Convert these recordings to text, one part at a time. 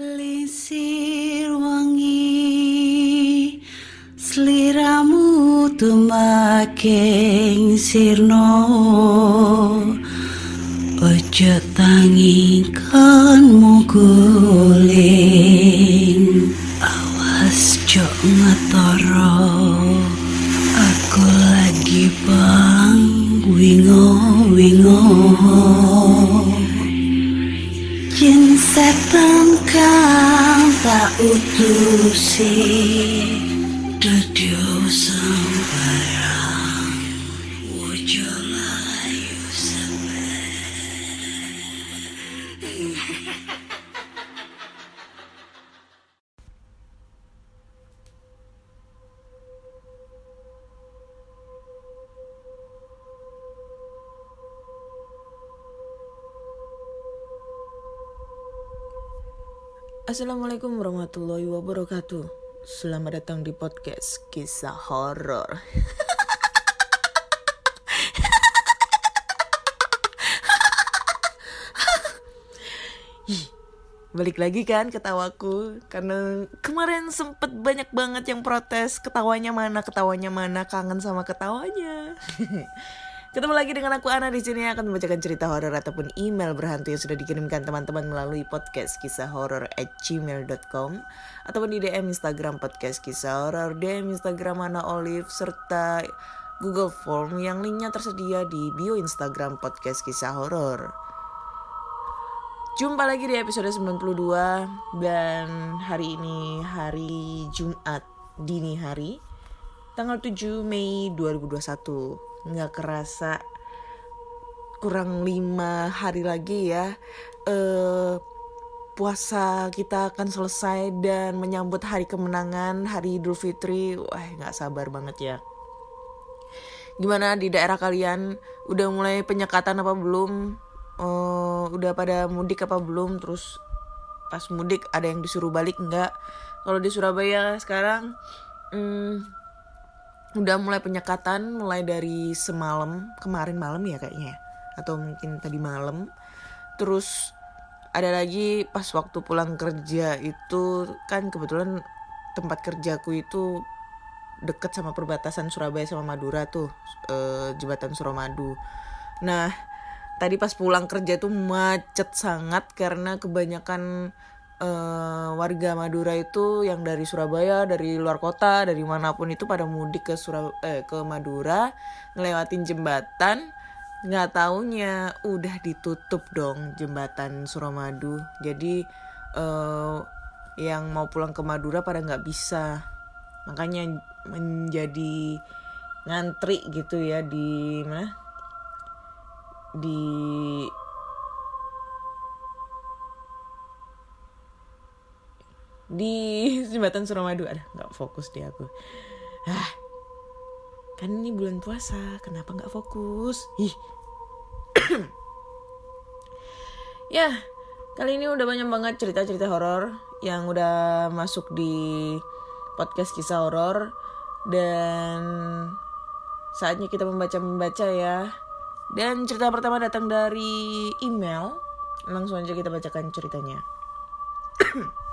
Lisir wangi Seliramu tumaking sirno. Ojo tangingkan muguling Awas jok ngetoro. Aku lagi bang wingo wingo. Jin setan tak Dudu Assalamualaikum warahmatullahi wabarakatuh. Selamat datang di podcast kisah horor. Balik lagi kan ketawaku karena kemarin sempet banyak banget yang protes ketawanya mana ketawanya mana kangen sama ketawanya. Ketemu lagi dengan aku Ana di sini akan membacakan cerita horor ataupun email berhantu yang sudah dikirimkan teman-teman melalui podcast kisah horor at gmail.com ataupun di DM Instagram podcast kisah horor, DM Instagram Ana Olive serta Google Form yang linknya tersedia di bio Instagram podcast kisah horor. Jumpa lagi di episode 92 dan hari ini hari Jumat dini hari tanggal 7 Mei 2021 nggak kerasa kurang lima hari lagi ya eh puasa kita akan selesai dan menyambut hari kemenangan hari Idul Fitri. Wah nggak sabar banget ya. Gimana di daerah kalian? Udah mulai penyekatan apa belum? Eh, udah pada mudik apa belum? Terus pas mudik ada yang disuruh balik nggak? Kalau di Surabaya sekarang hmm, udah mulai penyekatan mulai dari semalam kemarin malam ya kayaknya ya. atau mungkin tadi malam terus ada lagi pas waktu pulang kerja itu kan kebetulan tempat kerjaku itu deket sama perbatasan Surabaya sama Madura tuh eh, jembatan Suramadu nah tadi pas pulang kerja tuh macet sangat karena kebanyakan eh, warga Madura itu yang dari Surabaya, dari luar kota, dari mana pun itu pada mudik ke Surab eh, ke Madura, ngelewatin jembatan, nggak taunya udah ditutup dong jembatan Suramadu. Jadi eh, yang mau pulang ke Madura pada nggak bisa, makanya menjadi ngantri gitu ya di mana di di jembatan Suramadu. Ada nggak fokus di aku. Ah kan ini bulan puasa kenapa nggak fokus? Ih. Ya kali ini udah banyak banget cerita-cerita horor yang udah masuk di podcast kisah horor. Dan saatnya kita membaca-membaca ya. Dan cerita pertama datang dari email. Langsung aja kita bacakan ceritanya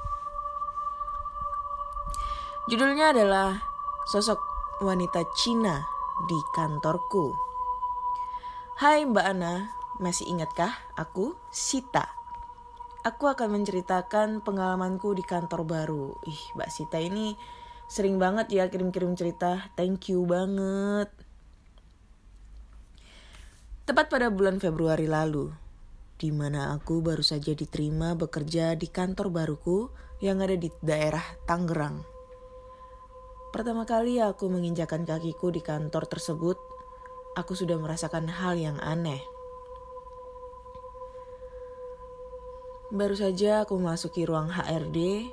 Judulnya adalah Sosok Wanita Cina di Kantorku. Hai Mbak Ana, masih ingatkah aku Sita? Aku akan menceritakan pengalamanku di kantor baru. Ih, Mbak Sita ini sering banget ya kirim-kirim cerita. Thank you banget. Tepat pada bulan Februari lalu, di mana aku baru saja diterima bekerja di kantor baruku yang ada di daerah Tangerang. Pertama kali aku menginjakan kakiku di kantor tersebut, aku sudah merasakan hal yang aneh. Baru saja aku memasuki ruang HRD,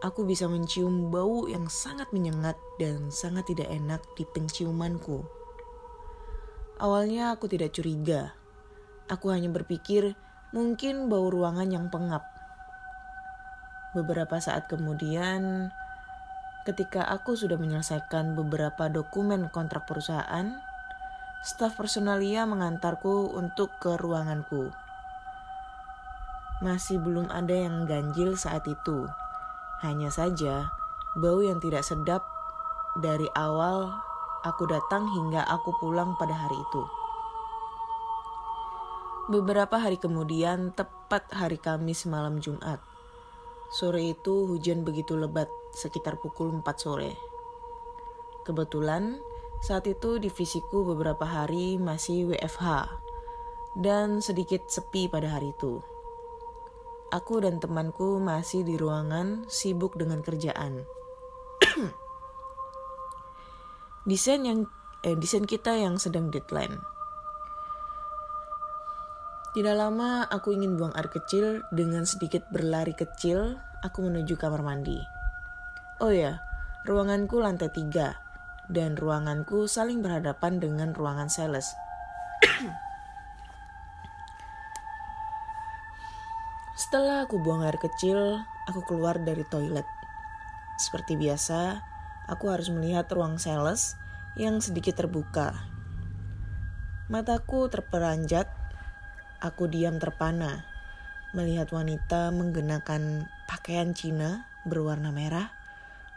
aku bisa mencium bau yang sangat menyengat dan sangat tidak enak di penciumanku. Awalnya aku tidak curiga. Aku hanya berpikir mungkin bau ruangan yang pengap. Beberapa saat kemudian, ketika aku sudah menyelesaikan beberapa dokumen kontrak perusahaan, staf personalia mengantarku untuk ke ruanganku. masih belum ada yang ganjil saat itu. Hanya saja, bau yang tidak sedap dari awal aku datang hingga aku pulang pada hari itu. Beberapa hari kemudian, tepat hari Kamis malam Jumat. Sore itu hujan begitu lebat, sekitar pukul 4 sore. Kebetulan, saat itu divisiku beberapa hari masih WFH dan sedikit sepi pada hari itu. Aku dan temanku masih di ruangan sibuk dengan kerjaan. desain yang eh, desain kita yang sedang deadline. Tidak lama aku ingin buang air kecil dengan sedikit berlari kecil aku menuju kamar mandi. Oh ya, ruanganku lantai tiga dan ruanganku saling berhadapan dengan ruangan sales. Setelah aku buang air kecil, aku keluar dari toilet. Seperti biasa, aku harus melihat ruang sales yang sedikit terbuka. Mataku terperanjat, aku diam terpana melihat wanita menggunakan pakaian Cina berwarna merah,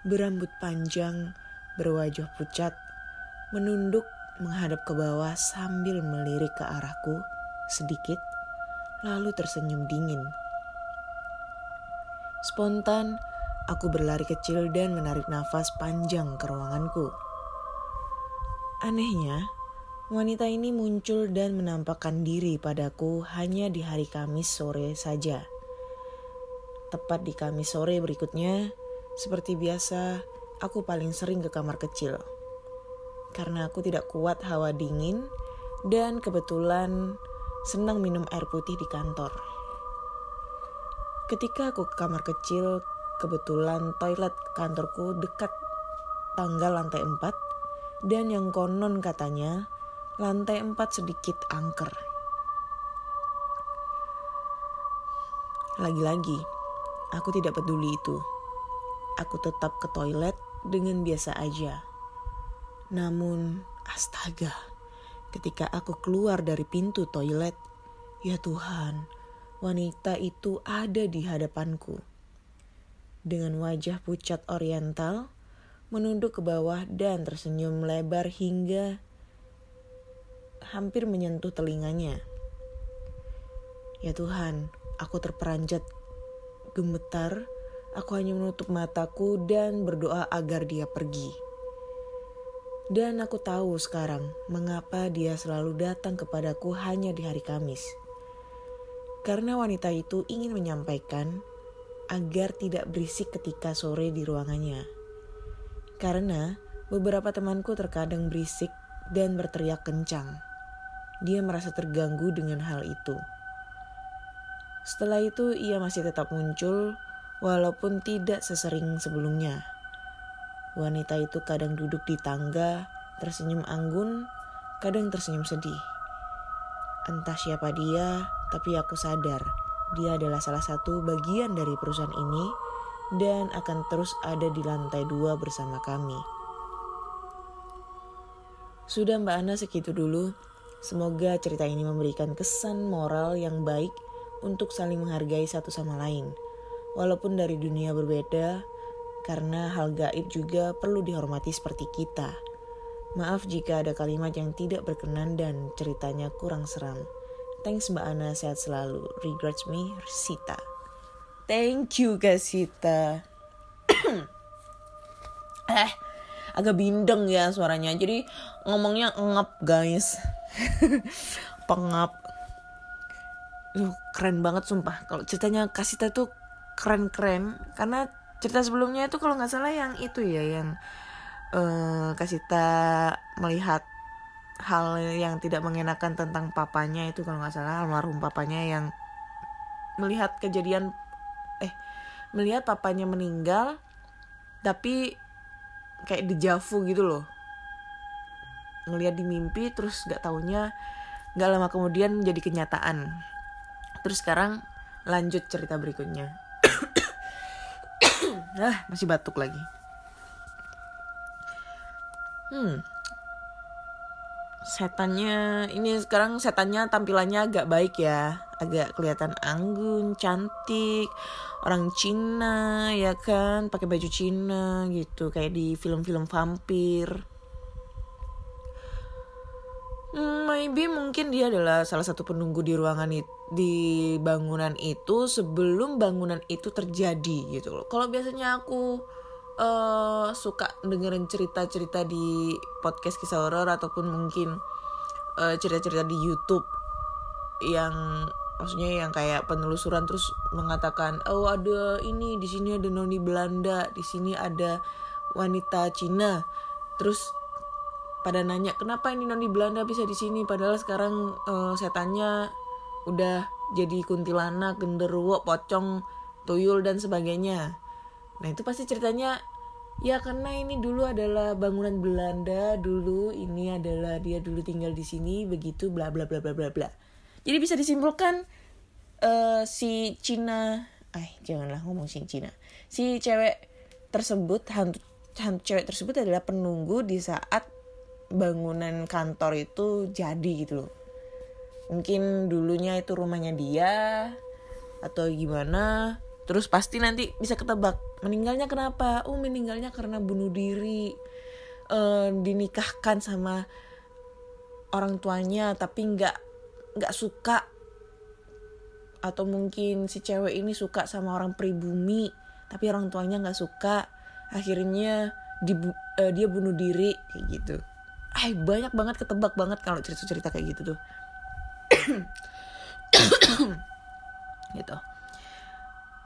berambut panjang, berwajah pucat, menunduk menghadap ke bawah sambil melirik ke arahku sedikit, lalu tersenyum dingin. Spontan, Aku berlari kecil dan menarik nafas panjang ke ruanganku. Anehnya, wanita ini muncul dan menampakkan diri padaku hanya di hari Kamis sore saja. Tepat di Kamis sore berikutnya, seperti biasa, aku paling sering ke kamar kecil. Karena aku tidak kuat hawa dingin dan kebetulan senang minum air putih di kantor. Ketika aku ke kamar kecil, Kebetulan toilet kantorku dekat tangga lantai 4 dan yang konon katanya lantai 4 sedikit angker. Lagi-lagi, aku tidak peduli itu. Aku tetap ke toilet dengan biasa aja. Namun, astaga, ketika aku keluar dari pintu toilet, ya Tuhan, wanita itu ada di hadapanku dengan wajah pucat oriental, menunduk ke bawah dan tersenyum lebar hingga hampir menyentuh telinganya. Ya Tuhan, aku terperanjat gemetar, aku hanya menutup mataku dan berdoa agar dia pergi. Dan aku tahu sekarang mengapa dia selalu datang kepadaku hanya di hari Kamis. Karena wanita itu ingin menyampaikan agar tidak berisik ketika sore di ruangannya. Karena beberapa temanku terkadang berisik dan berteriak kencang. Dia merasa terganggu dengan hal itu. Setelah itu ia masih tetap muncul walaupun tidak sesering sebelumnya. Wanita itu kadang duduk di tangga, tersenyum anggun, kadang tersenyum sedih. Entah siapa dia, tapi aku sadar dia adalah salah satu bagian dari perusahaan ini dan akan terus ada di lantai dua bersama kami. Sudah Mbak Ana segitu dulu. Semoga cerita ini memberikan kesan moral yang baik untuk saling menghargai satu sama lain. Walaupun dari dunia berbeda, karena hal gaib juga perlu dihormati seperti kita. Maaf jika ada kalimat yang tidak berkenan dan ceritanya kurang seram. Thanks Mbak Ana, sehat selalu. Regrets me, Sita. Thank you Kak Sita. eh, agak bindeng ya suaranya. Jadi ngomongnya ngap guys. Pengap. Uh, keren banget sumpah. Kalau ceritanya Kak Sita tuh keren-keren. Karena cerita sebelumnya itu kalau nggak salah yang itu ya. Yang uh, Kak Sita melihat hal yang tidak mengenakan tentang papanya itu kalau nggak salah almarhum papanya yang melihat kejadian eh melihat papanya meninggal tapi kayak dejavu gitu loh ngelihat di mimpi terus nggak taunya nggak lama kemudian menjadi kenyataan. Terus sekarang lanjut cerita berikutnya. Ah masih batuk lagi. Hmm. Setannya ini sekarang setannya tampilannya agak baik ya. Agak kelihatan anggun cantik orang Cina ya kan? Pakai baju Cina gitu kayak di film-film vampir maybe mungkin dia adalah salah satu penunggu di ruangan it, di bangunan itu sebelum bangunan itu terjadi gitu loh. Kalau biasanya aku uh, suka dengerin cerita-cerita di podcast kisah horor ataupun mungkin uh, cerita-cerita di YouTube yang maksudnya yang kayak penelusuran terus mengatakan oh ada ini di sini ada noni Belanda di sini ada wanita Cina terus pada nanya kenapa ini noni Belanda bisa di sini padahal sekarang uh, setannya udah jadi kuntilanak, genderuwo, pocong, tuyul dan sebagainya. Nah itu pasti ceritanya ya karena ini dulu adalah bangunan Belanda dulu ini adalah dia dulu tinggal di sini begitu bla bla bla bla bla bla. Jadi bisa disimpulkan uh, si Cina, eh janganlah ngomong si Cina, si cewek tersebut hantu hantu cewek tersebut adalah penunggu di saat bangunan kantor itu jadi gitu loh. Mungkin dulunya itu rumahnya dia atau gimana terus pasti nanti bisa ketebak meninggalnya kenapa? Oh meninggalnya karena bunuh diri e, dinikahkan sama orang tuanya tapi nggak nggak suka. Atau mungkin si cewek ini suka sama orang pribumi tapi orang tuanya nggak suka. Akhirnya dibu uh, dia bunuh diri kayak gitu ay banyak banget ketebak banget kalau cerita-cerita kayak gitu tuh. Gitu.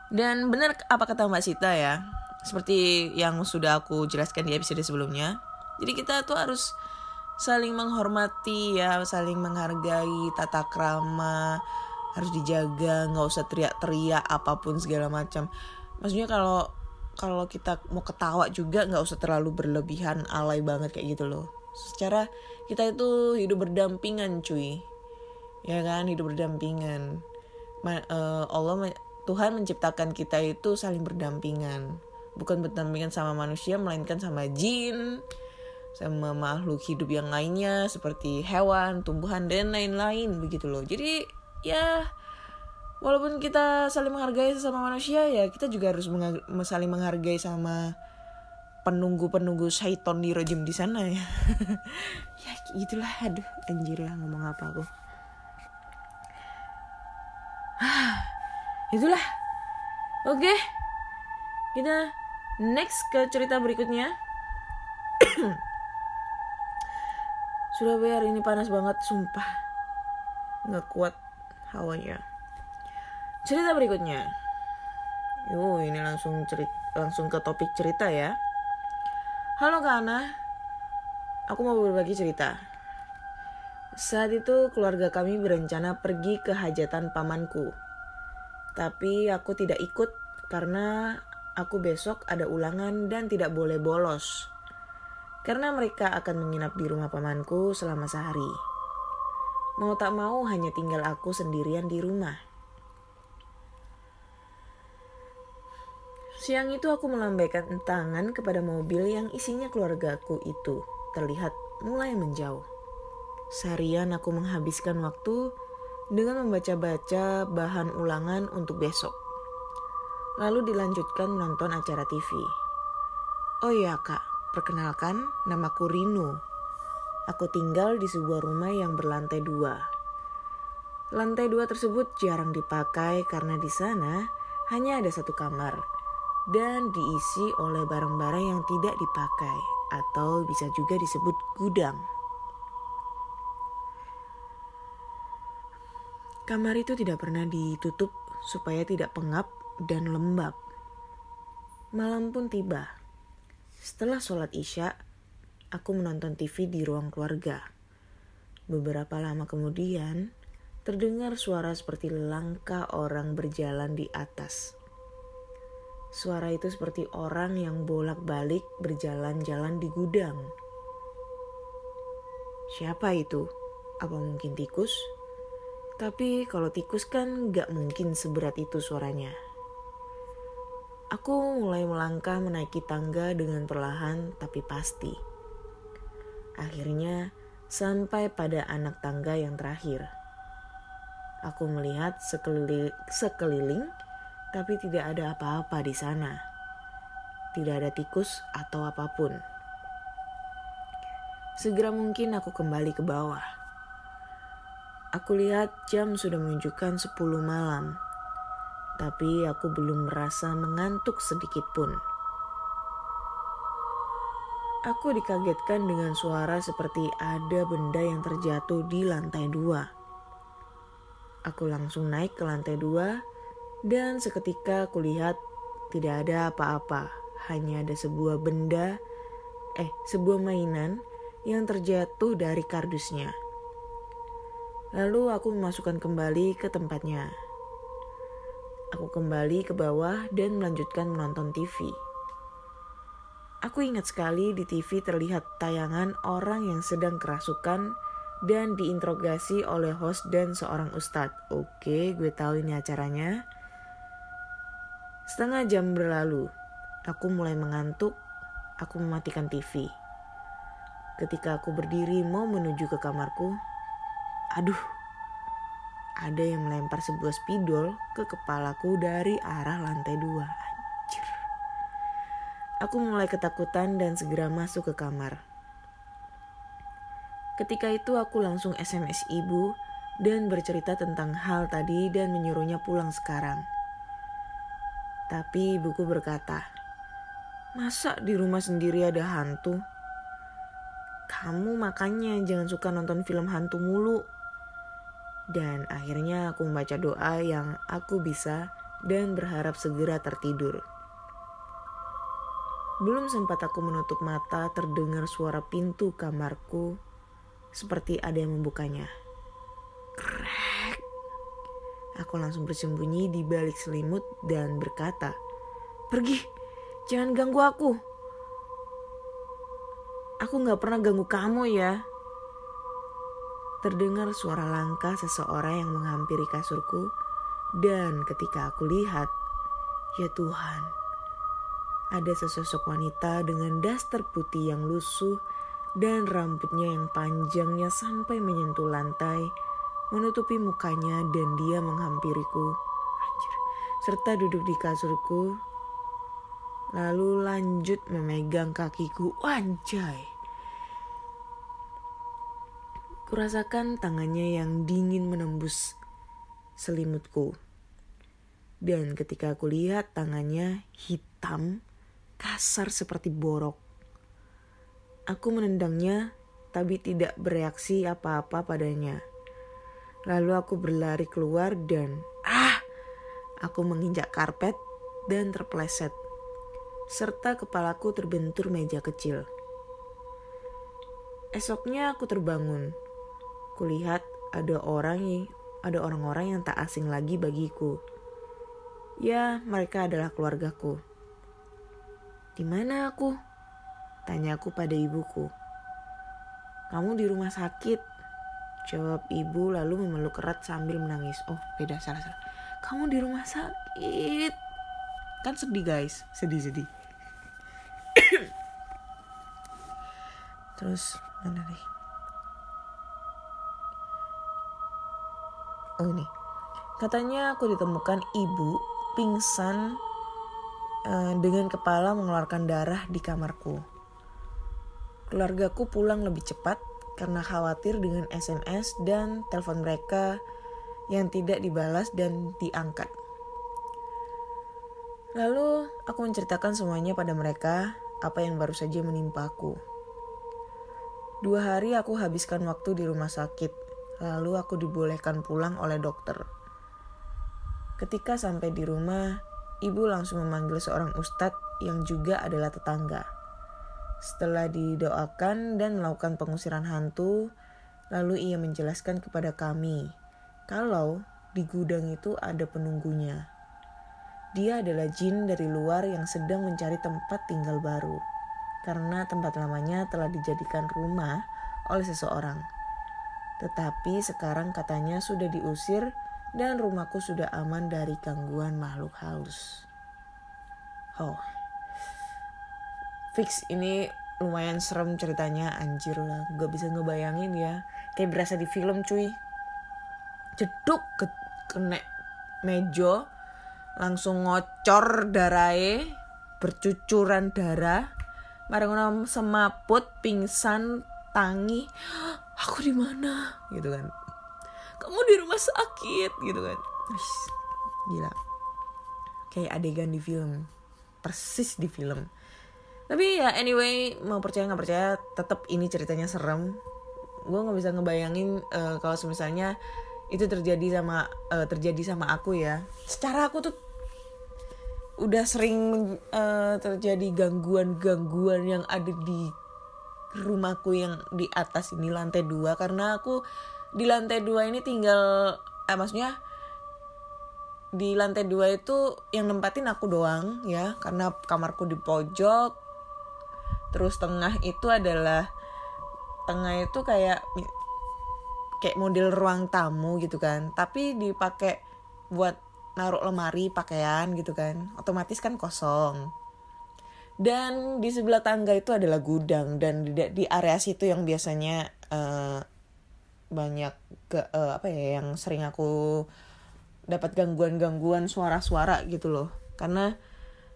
Dan benar apa kata Mbak Sita ya seperti yang sudah aku jelaskan di episode sebelumnya jadi kita tuh harus saling menghormati ya saling menghargai tata krama harus dijaga nggak usah teriak-teriak apa pun segala macam. Maksudnya kalau kalau kita mau ketawa juga nggak usah terlalu berlebihan alay banget kayak gitu loh secara kita itu hidup berdampingan cuy. Ya kan? Hidup berdampingan. Ma, uh, Allah Tuhan menciptakan kita itu saling berdampingan. Bukan berdampingan sama manusia melainkan sama jin sama makhluk hidup yang lainnya seperti hewan tumbuhan dan lain-lain begitu loh. Jadi ya walaupun kita saling menghargai sesama manusia ya kita juga harus saling menghargai sama penunggu-penunggu syaiton di rejim di sana ya. Ya gitulah. Aduh anjir lah ngomong apa aku? Itulah. Oke. Okay. kita next ke cerita berikutnya. Surabaya hari ini panas banget sumpah. Nggak kuat hawanya. Cerita berikutnya. Yo, ini langsung cerita langsung ke topik cerita ya. Halo Kak Ana, aku mau berbagi cerita. Saat itu keluarga kami berencana pergi ke hajatan pamanku. Tapi aku tidak ikut karena aku besok ada ulangan dan tidak boleh bolos. Karena mereka akan menginap di rumah pamanku selama sehari. Mau tak mau hanya tinggal aku sendirian di rumah. Siang itu aku melambaikan tangan kepada mobil yang isinya keluargaku itu terlihat mulai menjauh. Seharian aku menghabiskan waktu dengan membaca-baca bahan ulangan untuk besok. Lalu dilanjutkan menonton acara TV. Oh iya kak, perkenalkan namaku Rino. Aku tinggal di sebuah rumah yang berlantai dua. Lantai dua tersebut jarang dipakai karena di sana hanya ada satu kamar dan diisi oleh barang-barang yang tidak dipakai atau bisa juga disebut gudang. Kamar itu tidak pernah ditutup supaya tidak pengap dan lembab. Malam pun tiba. Setelah sholat isya, aku menonton TV di ruang keluarga. Beberapa lama kemudian, terdengar suara seperti langkah orang berjalan di atas. Suara itu seperti orang yang bolak-balik berjalan-jalan di gudang. Siapa itu? Apa mungkin tikus? Tapi kalau tikus kan gak mungkin seberat itu suaranya. Aku mulai melangkah menaiki tangga dengan perlahan tapi pasti. Akhirnya sampai pada anak tangga yang terakhir. Aku melihat sekeliling, sekeliling tapi tidak ada apa-apa di sana. Tidak ada tikus atau apa pun. Segera mungkin aku kembali ke bawah. Aku lihat jam sudah menunjukkan 10 malam. Tapi aku belum merasa mengantuk sedikit pun. Aku dikagetkan dengan suara seperti ada benda yang terjatuh di lantai dua. Aku langsung naik ke lantai dua dan seketika aku lihat tidak ada apa-apa. Hanya ada sebuah benda, eh sebuah mainan yang terjatuh dari kardusnya. Lalu aku memasukkan kembali ke tempatnya. Aku kembali ke bawah dan melanjutkan menonton TV. Aku ingat sekali di TV terlihat tayangan orang yang sedang kerasukan dan diinterogasi oleh host dan seorang ustadz. Oke, gue tahu ini acaranya. Setengah jam berlalu, aku mulai mengantuk. Aku mematikan TV. Ketika aku berdiri mau menuju ke kamarku, aduh, ada yang melempar sebuah spidol ke kepalaku dari arah lantai dua. Anjir. Aku mulai ketakutan dan segera masuk ke kamar. Ketika itu aku langsung SMS ibu dan bercerita tentang hal tadi dan menyuruhnya pulang sekarang. Tapi ibuku berkata, Masa di rumah sendiri ada hantu? Kamu makanya jangan suka nonton film hantu mulu. Dan akhirnya aku membaca doa yang aku bisa dan berharap segera tertidur. Belum sempat aku menutup mata terdengar suara pintu kamarku seperti ada yang membukanya. Aku langsung bersembunyi di balik selimut dan berkata, "Pergi, jangan ganggu aku." Aku gak pernah ganggu kamu ya. Terdengar suara langkah seseorang yang menghampiri kasurku dan ketika aku lihat, ya Tuhan, ada sesosok wanita dengan daster putih yang lusuh dan rambutnya yang panjangnya sampai menyentuh lantai, menutupi mukanya dan dia menghampiriku. Anjir. Serta duduk di kasurku lalu lanjut memegang kakiku. Anjay. Kurasakan tangannya yang dingin menembus selimutku. Dan ketika aku lihat tangannya hitam, kasar seperti borok. Aku menendangnya, tapi tidak bereaksi apa-apa padanya. Lalu aku berlari keluar dan ah, aku menginjak karpet dan terpleset serta kepalaku terbentur meja kecil. Esoknya aku terbangun. Kulihat ada orang ada orang-orang yang tak asing lagi bagiku. Ya, mereka adalah keluargaku. Di mana aku? Tanya aku pada ibuku. Kamu di rumah sakit. Jawab ibu lalu memeluk erat sambil menangis. Oh, beda salah salah. Kamu di rumah sakit. Kan sedih guys, sedih-sedih. Terus mana nih? Oh ini. Katanya aku ditemukan ibu pingsan uh, dengan kepala mengeluarkan darah di kamarku. Keluargaku pulang lebih cepat karena khawatir dengan SMS dan telepon mereka yang tidak dibalas dan diangkat. Lalu aku menceritakan semuanya pada mereka apa yang baru saja menimpaku. Dua hari aku habiskan waktu di rumah sakit, lalu aku dibolehkan pulang oleh dokter. Ketika sampai di rumah, ibu langsung memanggil seorang ustadz yang juga adalah tetangga. Setelah didoakan dan melakukan pengusiran hantu, lalu ia menjelaskan kepada kami kalau di gudang itu ada penunggunya. Dia adalah jin dari luar yang sedang mencari tempat tinggal baru karena tempat lamanya telah dijadikan rumah oleh seseorang. Tetapi sekarang katanya sudah diusir dan rumahku sudah aman dari gangguan makhluk halus. Oh, fix ini lumayan serem ceritanya anjir lah gak bisa ngebayangin ya. Kayak berasa di film cuy. Jeduk ke kena mejo langsung ngocor darahe bercucuran darah bareng semaput pingsan tangi. Aku di mana? Gitu kan. Kamu di rumah sakit? Gitu kan. Wih, gila. Kayak adegan di film. Persis di film tapi ya anyway mau percaya nggak percaya tetap ini ceritanya serem. Gue nggak bisa ngebayangin uh, kalau misalnya itu terjadi sama uh, terjadi sama aku ya. Secara aku tuh udah sering uh, terjadi gangguan-gangguan yang ada di rumahku yang di atas ini lantai dua. Karena aku di lantai dua ini tinggal eh, maksudnya di lantai dua itu yang nempatin aku doang ya. Karena kamarku di pojok terus tengah itu adalah tengah itu kayak kayak model ruang tamu gitu kan. Tapi dipakai buat naruh lemari pakaian gitu kan. Otomatis kan kosong. Dan di sebelah tangga itu adalah gudang. Dan di, di area situ yang biasanya uh, banyak ke uh, apa ya yang sering aku dapat gangguan-gangguan suara-suara gitu loh. Karena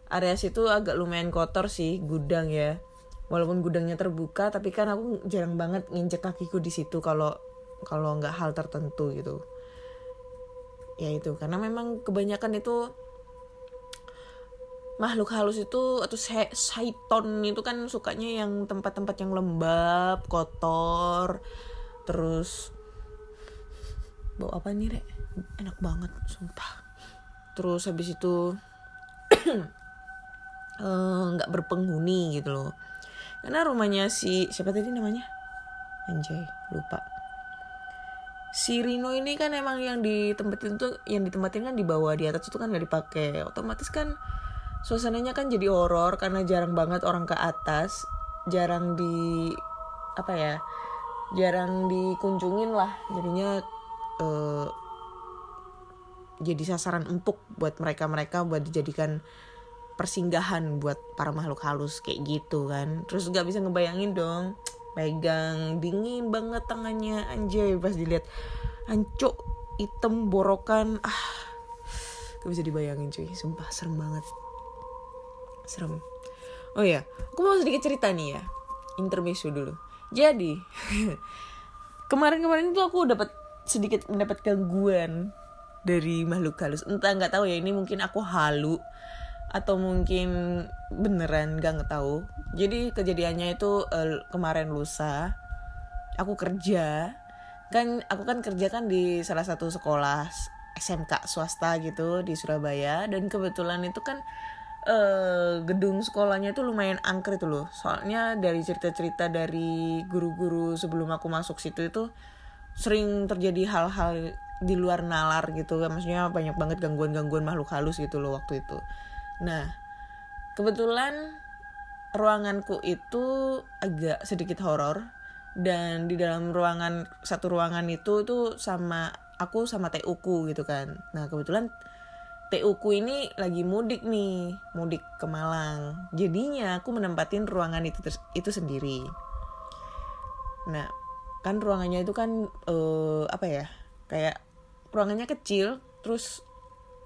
area situ agak lumayan kotor sih gudang ya walaupun gudangnya terbuka tapi kan aku jarang banget nginjek kakiku di situ kalau kalau nggak hal tertentu gitu. Ya itu karena memang kebanyakan itu makhluk halus itu atau saiton itu kan sukanya yang tempat-tempat yang lembab kotor terus bau apa nih rek? Enak banget sumpah. Terus habis itu eh, nggak berpenghuni gitu loh karena rumahnya si siapa tadi namanya? Anjay lupa. Si Rino ini kan emang yang ditempatin tuh yang ditempatin kan di bawah di atas itu kan nggak dipakai. Otomatis kan suasananya kan jadi horor karena jarang banget orang ke atas. Jarang di apa ya jarang dikunjungin lah. Jadinya uh, jadi sasaran empuk buat mereka mereka buat dijadikan persinggahan buat para makhluk halus kayak gitu kan. Terus nggak bisa ngebayangin dong pegang dingin banget tangannya anjay. Pas dilihat ancuk hitam borokan ah. Gak bisa dibayangin cuy. Sumpah serem banget. Serem. Oh ya aku mau sedikit cerita nih ya. Intermezzo dulu. Jadi kemarin-kemarin itu aku dapat sedikit mendapat gangguan dari makhluk halus. Entah nggak tahu ya ini mungkin aku halu atau mungkin beneran gak tahu jadi kejadiannya itu uh, kemarin lusa. Aku kerja. Kan aku kan kerja kan di salah satu sekolah SMK swasta gitu di Surabaya. Dan kebetulan itu kan uh, gedung sekolahnya itu lumayan angker itu loh. Soalnya dari cerita-cerita dari guru-guru sebelum aku masuk situ itu sering terjadi hal-hal di luar nalar gitu. Maksudnya banyak banget gangguan-gangguan makhluk halus gitu loh waktu itu Nah, kebetulan ruanganku itu agak sedikit horor dan di dalam ruangan satu ruangan itu tuh sama aku sama TU-ku gitu kan. Nah, kebetulan TU-ku ini lagi mudik nih, mudik ke Malang. Jadinya aku menempatin ruangan itu itu sendiri. Nah, kan ruangannya itu kan uh, apa ya? Kayak ruangannya kecil, terus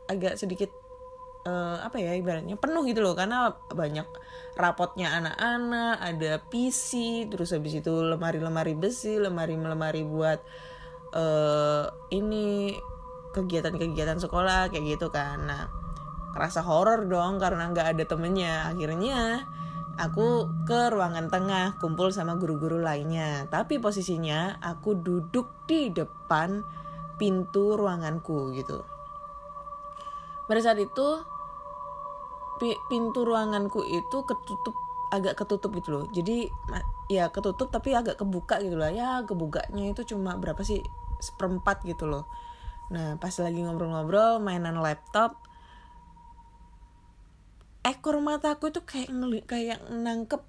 agak sedikit uh, apa ya ibaratnya penuh gitu loh. Karena banyak rapotnya anak-anak ada PC terus habis itu lemari-lemari besi lemari-lemari buat uh, ini kegiatan-kegiatan sekolah kayak gitu kan. Nah rasa horor dong karena nggak ada temennya. Akhirnya aku ke ruangan tengah kumpul sama guru-guru lainnya. Tapi posisinya aku duduk di depan pintu ruanganku gitu. Pada saat itu pintu ruanganku itu ketutup agak ketutup gitu loh. Jadi ya ketutup tapi agak kebuka gitu lah. Ya kebukanya itu cuma berapa sih? Seperempat gitu loh. Nah pas lagi ngobrol-ngobrol mainan laptop ekor mataku itu kayak ngeli kayak nangkep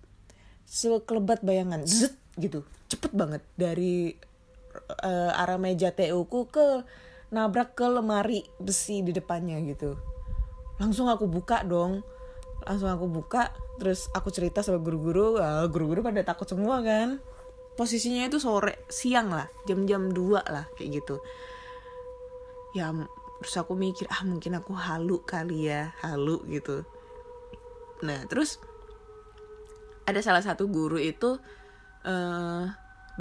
sekelebat bayangan. Zet gitu. Cepet banget. Dari uh, arah meja TU ku ke nabrak ke lemari besi di depannya gitu langsung aku buka dong. Langsung aku buka terus aku cerita sama guru-guru. Ah, guru-guru pada takut semua kan. Posisinya itu sore siang lah. Jam-jam 2 lah kayak gitu. Ya terus aku mikir ah mungkin aku halu kali ya halu gitu. Nah terus ada salah satu guru itu eh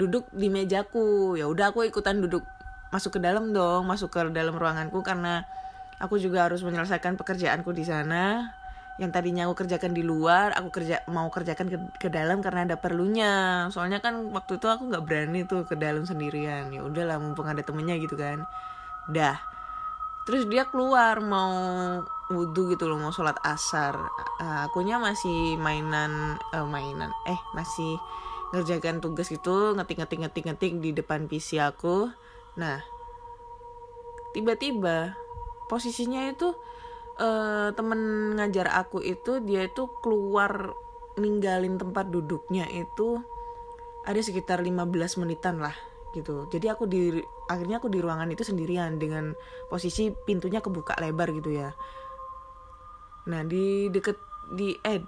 duduk di mejaku. Ya udah aku ikutan duduk. Masuk ke dalam dong masuk ke dalam ruanganku karena aku juga harus menyelesaikan pekerjaanku di sana. Yang tadinya aku kerjakan di luar aku kerja mau kerjakan ke, ke dalam karena ada perlunya. Soalnya kan waktu itu aku nggak berani tuh ke dalam sendirian. Ya udahlah mumpung ada temennya gitu kan. Dah. Terus dia keluar mau wudhu gitu loh mau sholat asar. Uh, akunya masih mainan eh, mainan eh masih ngerjakan tugas gitu ngetik ngetik ngetik ngetik di depan PC aku. Nah tiba-tiba posisinya itu eh, temen ngajar aku itu dia itu keluar ninggalin tempat duduknya itu ada sekitar 15 menitan lah gitu. Jadi aku di akhirnya aku di ruangan itu sendirian dengan posisi pintunya kebuka lebar gitu ya. Nah di deket di eh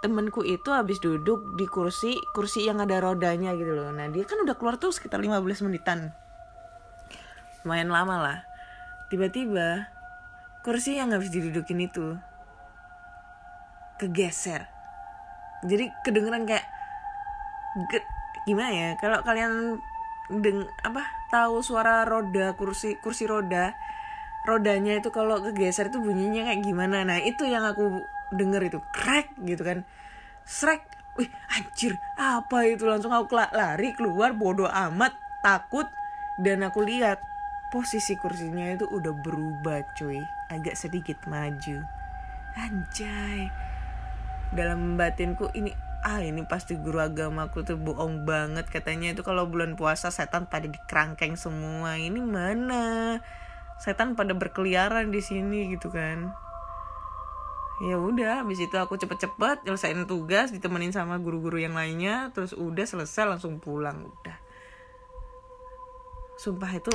temenku itu habis duduk di kursi kursi yang ada rodanya gitu loh. Nah dia kan udah keluar tuh sekitar 15 menitan. Lumayan lama lah. Tiba-tiba kursi yang habis didudukin itu. Kegeser. Jadi kedengeran kayak ge- gimana ya? Kalau kalian deng apa tahu suara roda kursi kursi roda rodanya itu kalau kegeser itu bunyinya kayak gimana? Nah itu yang aku denger itu. Crack gitu kan. Srek. Wih anjir apa itu? Langsung aku lari keluar bodoh amat takut dan aku lihat posisi kursinya itu udah berubah cuy agak sedikit maju. Anjay. Dalam batinku ini ah ini pasti guru agamaku tuh bohong banget katanya. Itu kalau bulan puasa setan pada dikerangkeng semua. Ini mana? Setan pada berkeliaran di sini gitu kan. Ya udah habis itu aku cepet-cepet nyelesain tugas ditemenin sama guru-guru yang lainnya. Terus udah selesai langsung pulang udah. Sumpah itu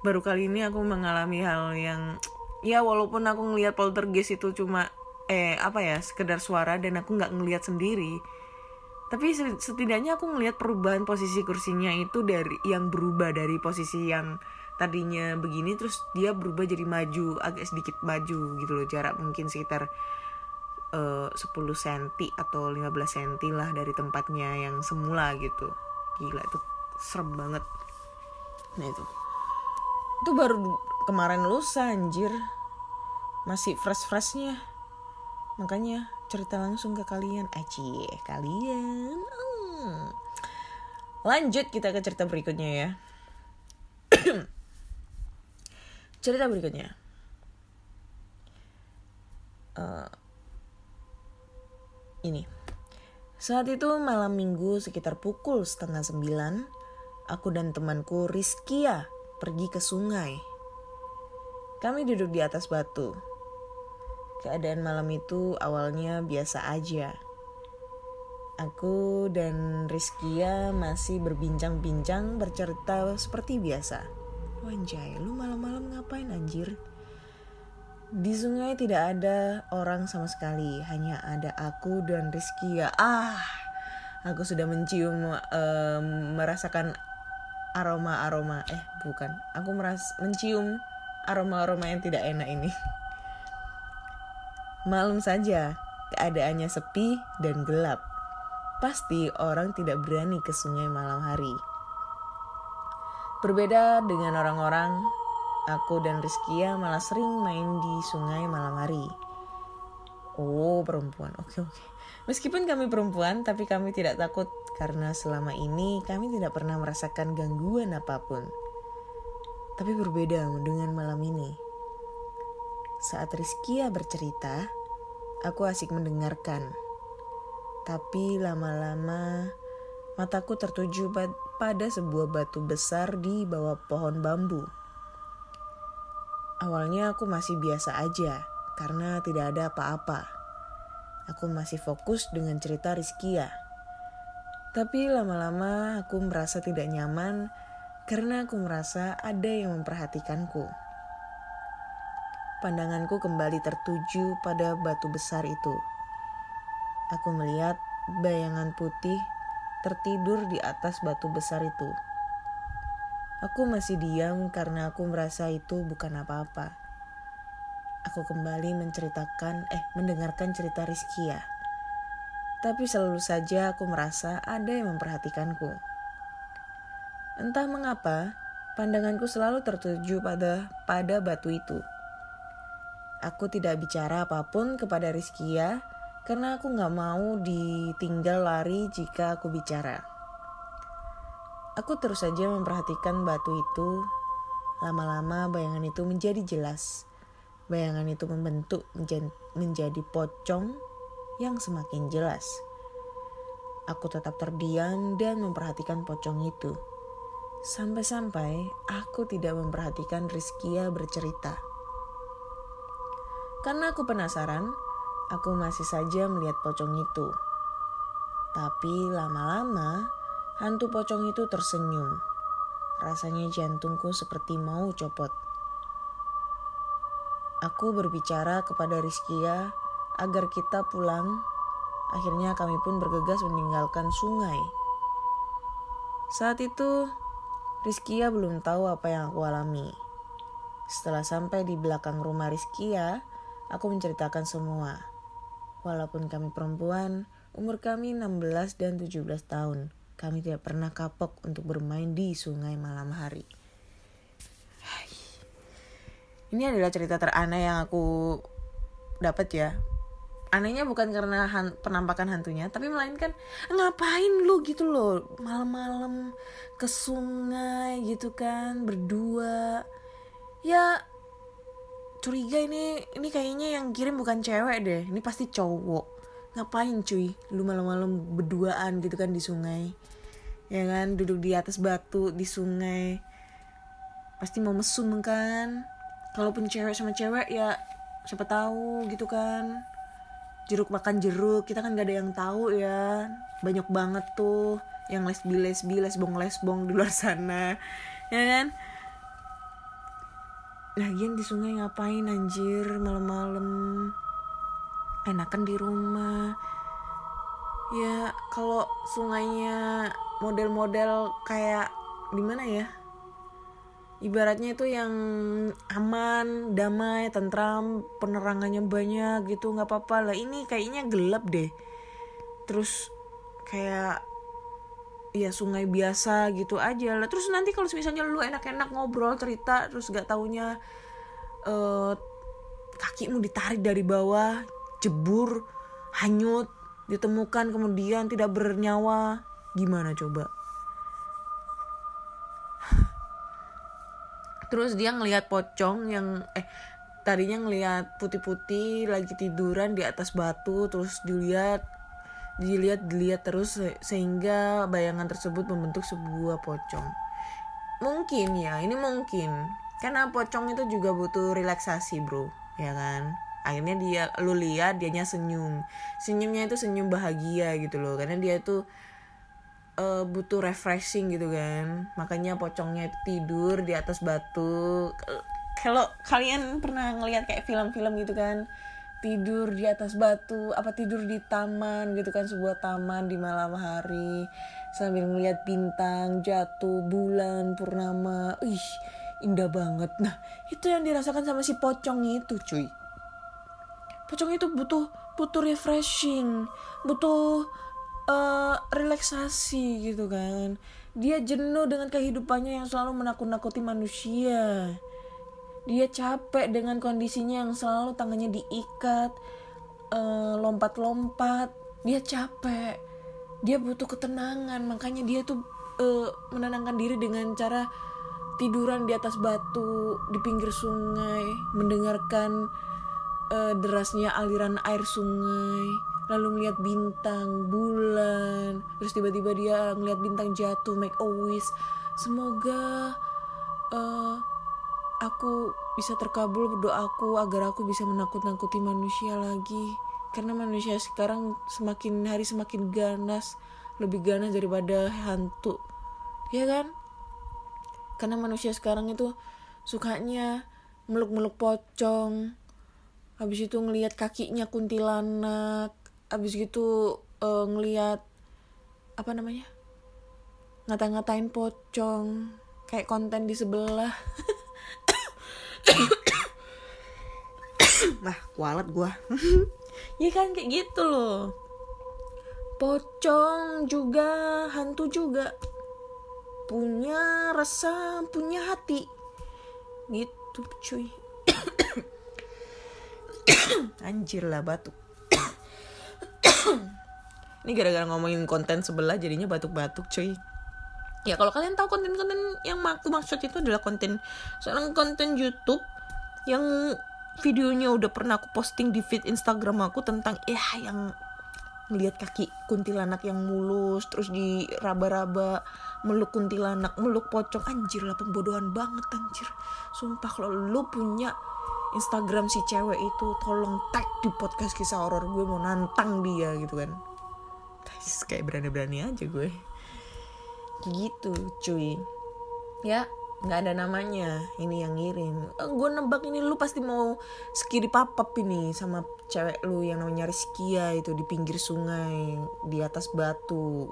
baru kali ini aku mengalami hal yang ya walaupun aku ngelihat poltergeist itu cuma eh apa ya sekedar suara dan aku nggak ngelihat sendiri tapi setidaknya aku ngelihat perubahan posisi kursinya itu dari yang berubah dari posisi yang tadinya begini terus dia berubah jadi maju agak sedikit maju gitu loh jarak mungkin sekitar uh, 10 cm atau 15 cm lah dari tempatnya yang semula gitu. Gila itu serem banget. Nah itu itu baru kemarin lusa anjir. Masih fresh freshnya makanya cerita langsung ke kalian. Aci kalian. Hmm. lanjut kita ke cerita berikutnya ya. Cerita berikutnya. Uh, ini. Saat itu malam minggu sekitar pukul setengah sembilan aku dan temanku Rizkia pergi ke sungai kami duduk di atas batu keadaan malam itu awalnya biasa aja Aku dan Rizkia masih berbincang-bincang bercerita seperti biasa. Wanjay, lu malam-malam ngapain anjir? Di sungai tidak ada orang sama sekali, hanya ada aku dan Rizkia. Ah, aku sudah mencium, um, merasakan aroma-aroma. Eh, bukan. Aku meras mencium aroma-aroma yang tidak enak ini. Malam saja, keadaannya sepi dan gelap. Pasti orang tidak berani ke sungai malam hari. Berbeda dengan orang-orang, aku dan Rizkia malah sering main di sungai malam hari. Oh, perempuan. Oke, oke. Meskipun kami perempuan, tapi kami tidak takut karena selama ini kami tidak pernah merasakan gangguan apa pun. Tapi berbeda dengan malam ini. Saat Rizkia bercerita, aku asik mendengarkan. Tapi lama-lama mataku tertuju pada sebuah batu besar di bawah pohon bambu. Awalnya aku masih biasa aja karena tidak ada apa-apa. Aku masih fokus dengan cerita Rizkia. Tapi lama-lama aku merasa tidak nyaman karena aku merasa ada yang memperhatikanku. pandanganku kembali tertuju pada batu besar itu. Aku melihat bayangan putih tertidur di atas batu besar itu. Aku masih diam karena aku merasa itu bukan apa-apa. Aku kembali menceritakan, eh mendengarkan cerita Rizkia. Tapi selalu saja aku merasa ada yang memperhatikanku. Entah mengapa, pandanganku selalu tertuju pada pada batu itu. Aku tidak bicara apa pun kepada Rizkia karena aku nggak mau ditinggal lari jika aku bicara. Aku terus saja memperhatikan batu itu. Lama-lama bayangan itu menjadi jelas. Bayangan itu membentuk menjadi pocong yang semakin jelas. Aku tetap terdiam dan memperhatikan pocong itu. Sampai-sampai aku tidak memperhatikan Rizkia bercerita. Karena aku penasaran, aku masih saja melihat pocong itu. Tapi lama-lama, hantu pocong itu tersenyum. Rasanya jantungku seperti mau copot. Aku berbicara kepada Rizkia agar kita pulang. Akhirnya kami pun bergegas meninggalkan sungai. Saat itu, Rizkia belum tahu apa yang aku alami. Setelah sampai di belakang rumah Rizkia, aku menceritakan semua. Walaupun kami perempuan, umur kami 16 dan 17 tahun, kami tidak pernah kapok untuk bermain di sungai malam hari. Ini adalah cerita teraneh yang aku dapat ya anehnya bukan karena han penampakan hantunya tapi melainkan ngapain lu? gitu loh. Malam-malam ke sungai gitu kan berdua. Ya curiga ini ini kayaknya yang kirim bukan cewek deh. Ini pasti cowok. Ngapain cuy lu malam-malam berduaan gitu kan di sungai? Ya kan duduk di atas batu di sungai. Pasti mau mesum kan. Kalaupun cewek sama cewek ya siapa tahu gitu kan jeruk makan jeruk kita kan gak ada yang tahu ya. Banyak banget tuh yang lesbi lesbi lesbong lesbong di luar sana ya kan? Lagian di sungai ngapain anjir malam-malam? Enakan di rumah. Ya kalau sungainya model-model kayak di mana ya ibaratnya itu yang aman, damai, tentram, penerangannya banyak gitu nggak apa-apa lah. Ini kayaknya gelap deh. Terus kayak ya sungai biasa gitu aja lah. Terus nanti kalau misalnya lu enak-enak ngobrol cerita terus gak taunya uh, kakimu ditarik dari bawah, jebur, hanyut, ditemukan kemudian tidak bernyawa, gimana coba? Terus dia ngelihat pocong yang eh tadinya ngelihat putih-putih lagi tiduran di atas batu terus dilihat dilihat dilihat terus sehingga bayangan tersebut membentuk sebuah pocong. Mungkin ya ini mungkin. Karena pocong itu juga butuh relaksasi bro. Ya kan? Akhirnya dia lu lihat dianya senyum. Senyumnya itu senyum bahagia gitu loh. Karena dia itu uh, butuh refreshing gitu kan. Makanya pocongnya tidur di atas batu. Kalau kalian pernah ngelihat kayak film-film gitu kan tidur di atas batu apa tidur di taman gitu kan sebuah taman di malam hari sambil ngeliat bintang jatuh bulan purnama. Ih indah banget. Nah itu yang dirasakan sama si pocong itu cuy. Pocong itu butuh butuh refreshing butuh uh, relaksasi gitu kan. Dia jenuh dengan kehidupannya yang selalu menakut-nakuti manusia. Dia capek dengan kondisinya yang selalu tangannya diikat eh, lompat-lompat. Dia capek. Dia butuh ketenangan. Makanya dia tuh uh, menenangkan diri dengan cara tiduran di atas batu di pinggir sungai mendengarkan uh, derasnya aliran air sungai lalu melihat bintang, bulan, terus tiba-tiba dia ngelihat bintang jatuh, make a wish. Semoga uh, aku bisa terkabul berdoaku agar aku bisa menakut-nakuti manusia lagi. Karena manusia sekarang semakin hari semakin ganas, lebih ganas daripada hantu. Ya kan? Karena manusia sekarang itu sukanya meluk-meluk pocong habis itu ngelihat kakinya kuntilanak habis gitu eh, ngelihat apa namanya ngata-ngatain pocong kayak konten di sebelah Wah, kualat gua. ya kan kayak gitu loh. Pocong juga, hantu juga. Punya rasa, punya hati. Gitu, cuy. Anjir lah batuk. Ini gara-gara ngomongin konten sebelah jadinya batuk-batuk cuy. Ya kalau kalian tahu konten-konten yang aku maksud itu adalah konten seorang konten YouTube yang videonya udah pernah aku posting di feed Instagram aku tentang ya yang ngelihat kaki kuntilanak yang mulus terus di raba-raba meluk kuntilanak meluk pocong anjir lah pembodohan banget anjir sumpah kalau lu punya Instagram si cewek itu tolong tag di podcast kisah horor gue mau nantang dia gitu kan. Guys, kayak berani-berani aja gue. Gitu cuy. Ya nggak ada namanya. Ini yang ngirim. Eh, gue nebak ini lu pasti mau skiri papap ini sama cewek lu yang namanya Rizkia itu di pinggir sungai di atas batu.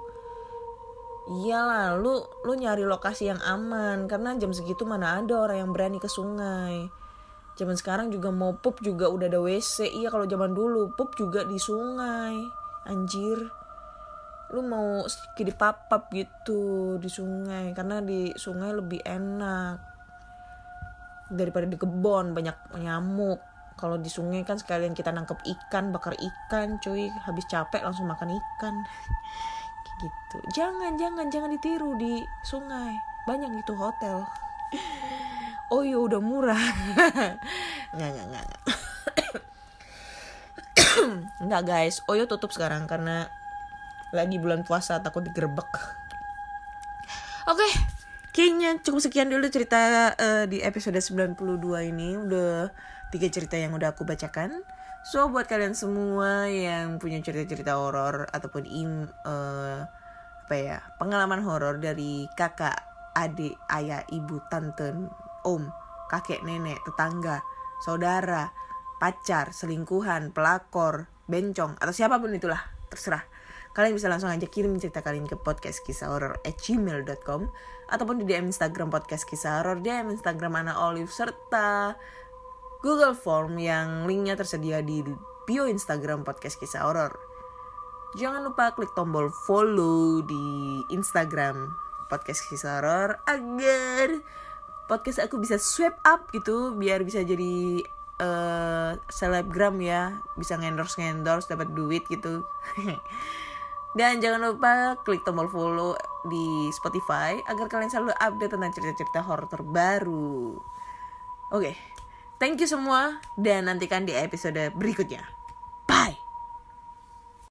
Iyalah lu lu nyari lokasi yang aman. Karena jam segitu mana ada orang yang berani ke sungai zaman sekarang juga mau pup juga udah ada WC iya kalau zaman dulu pup juga di sungai. Anjir. Lu mau skidi papap gitu di sungai karena di sungai lebih enak daripada di kebon banyak nyamuk. Kalau di sungai kan sekalian kita nangkep ikan bakar ikan cuy. Habis capek langsung makan ikan. Gitu. Jangan jangan jangan ditiru di sungai. Banyak itu hotel oh iya udah murah. Nggak nggak nggak nggak. guys. Oyo tutup sekarang karena lagi bulan puasa takut digerebek. Oke kayaknya cukup sekian dulu cerita eh, di episode 92 ini. Udah tiga cerita yang udah aku bacakan. So buat kalian semua yang punya cerita-cerita horor ataupun im eh, apa ya pengalaman horor dari kakak adik ayah ibu tante om kakek nenek tetangga saudara pacar selingkuhan pelakor bencong atau siapa pun itulah terserah. Kalian bisa langsung aja kirim cerita kalian ke podcast kisah horor at gmail.com ataupun di DM Instagram podcast kisah horor DM Instagram Ana Olive serta Google Form yang linknya tersedia di bio Instagram podcast kisah horor jangan lupa klik tombol follow di Instagram podcast kisah horor agar podcast aku bisa swipe up gitu biar bisa jadi eh selebgram ya. Bisa ngendorse ngendorse dapat duit gitu. Dan jangan lupa klik tombol follow di Spotify agar kalian selalu update tentang cerita-cerita horor terbaru. Oke thank you semua dan nantikan di episode berikutnya. Bye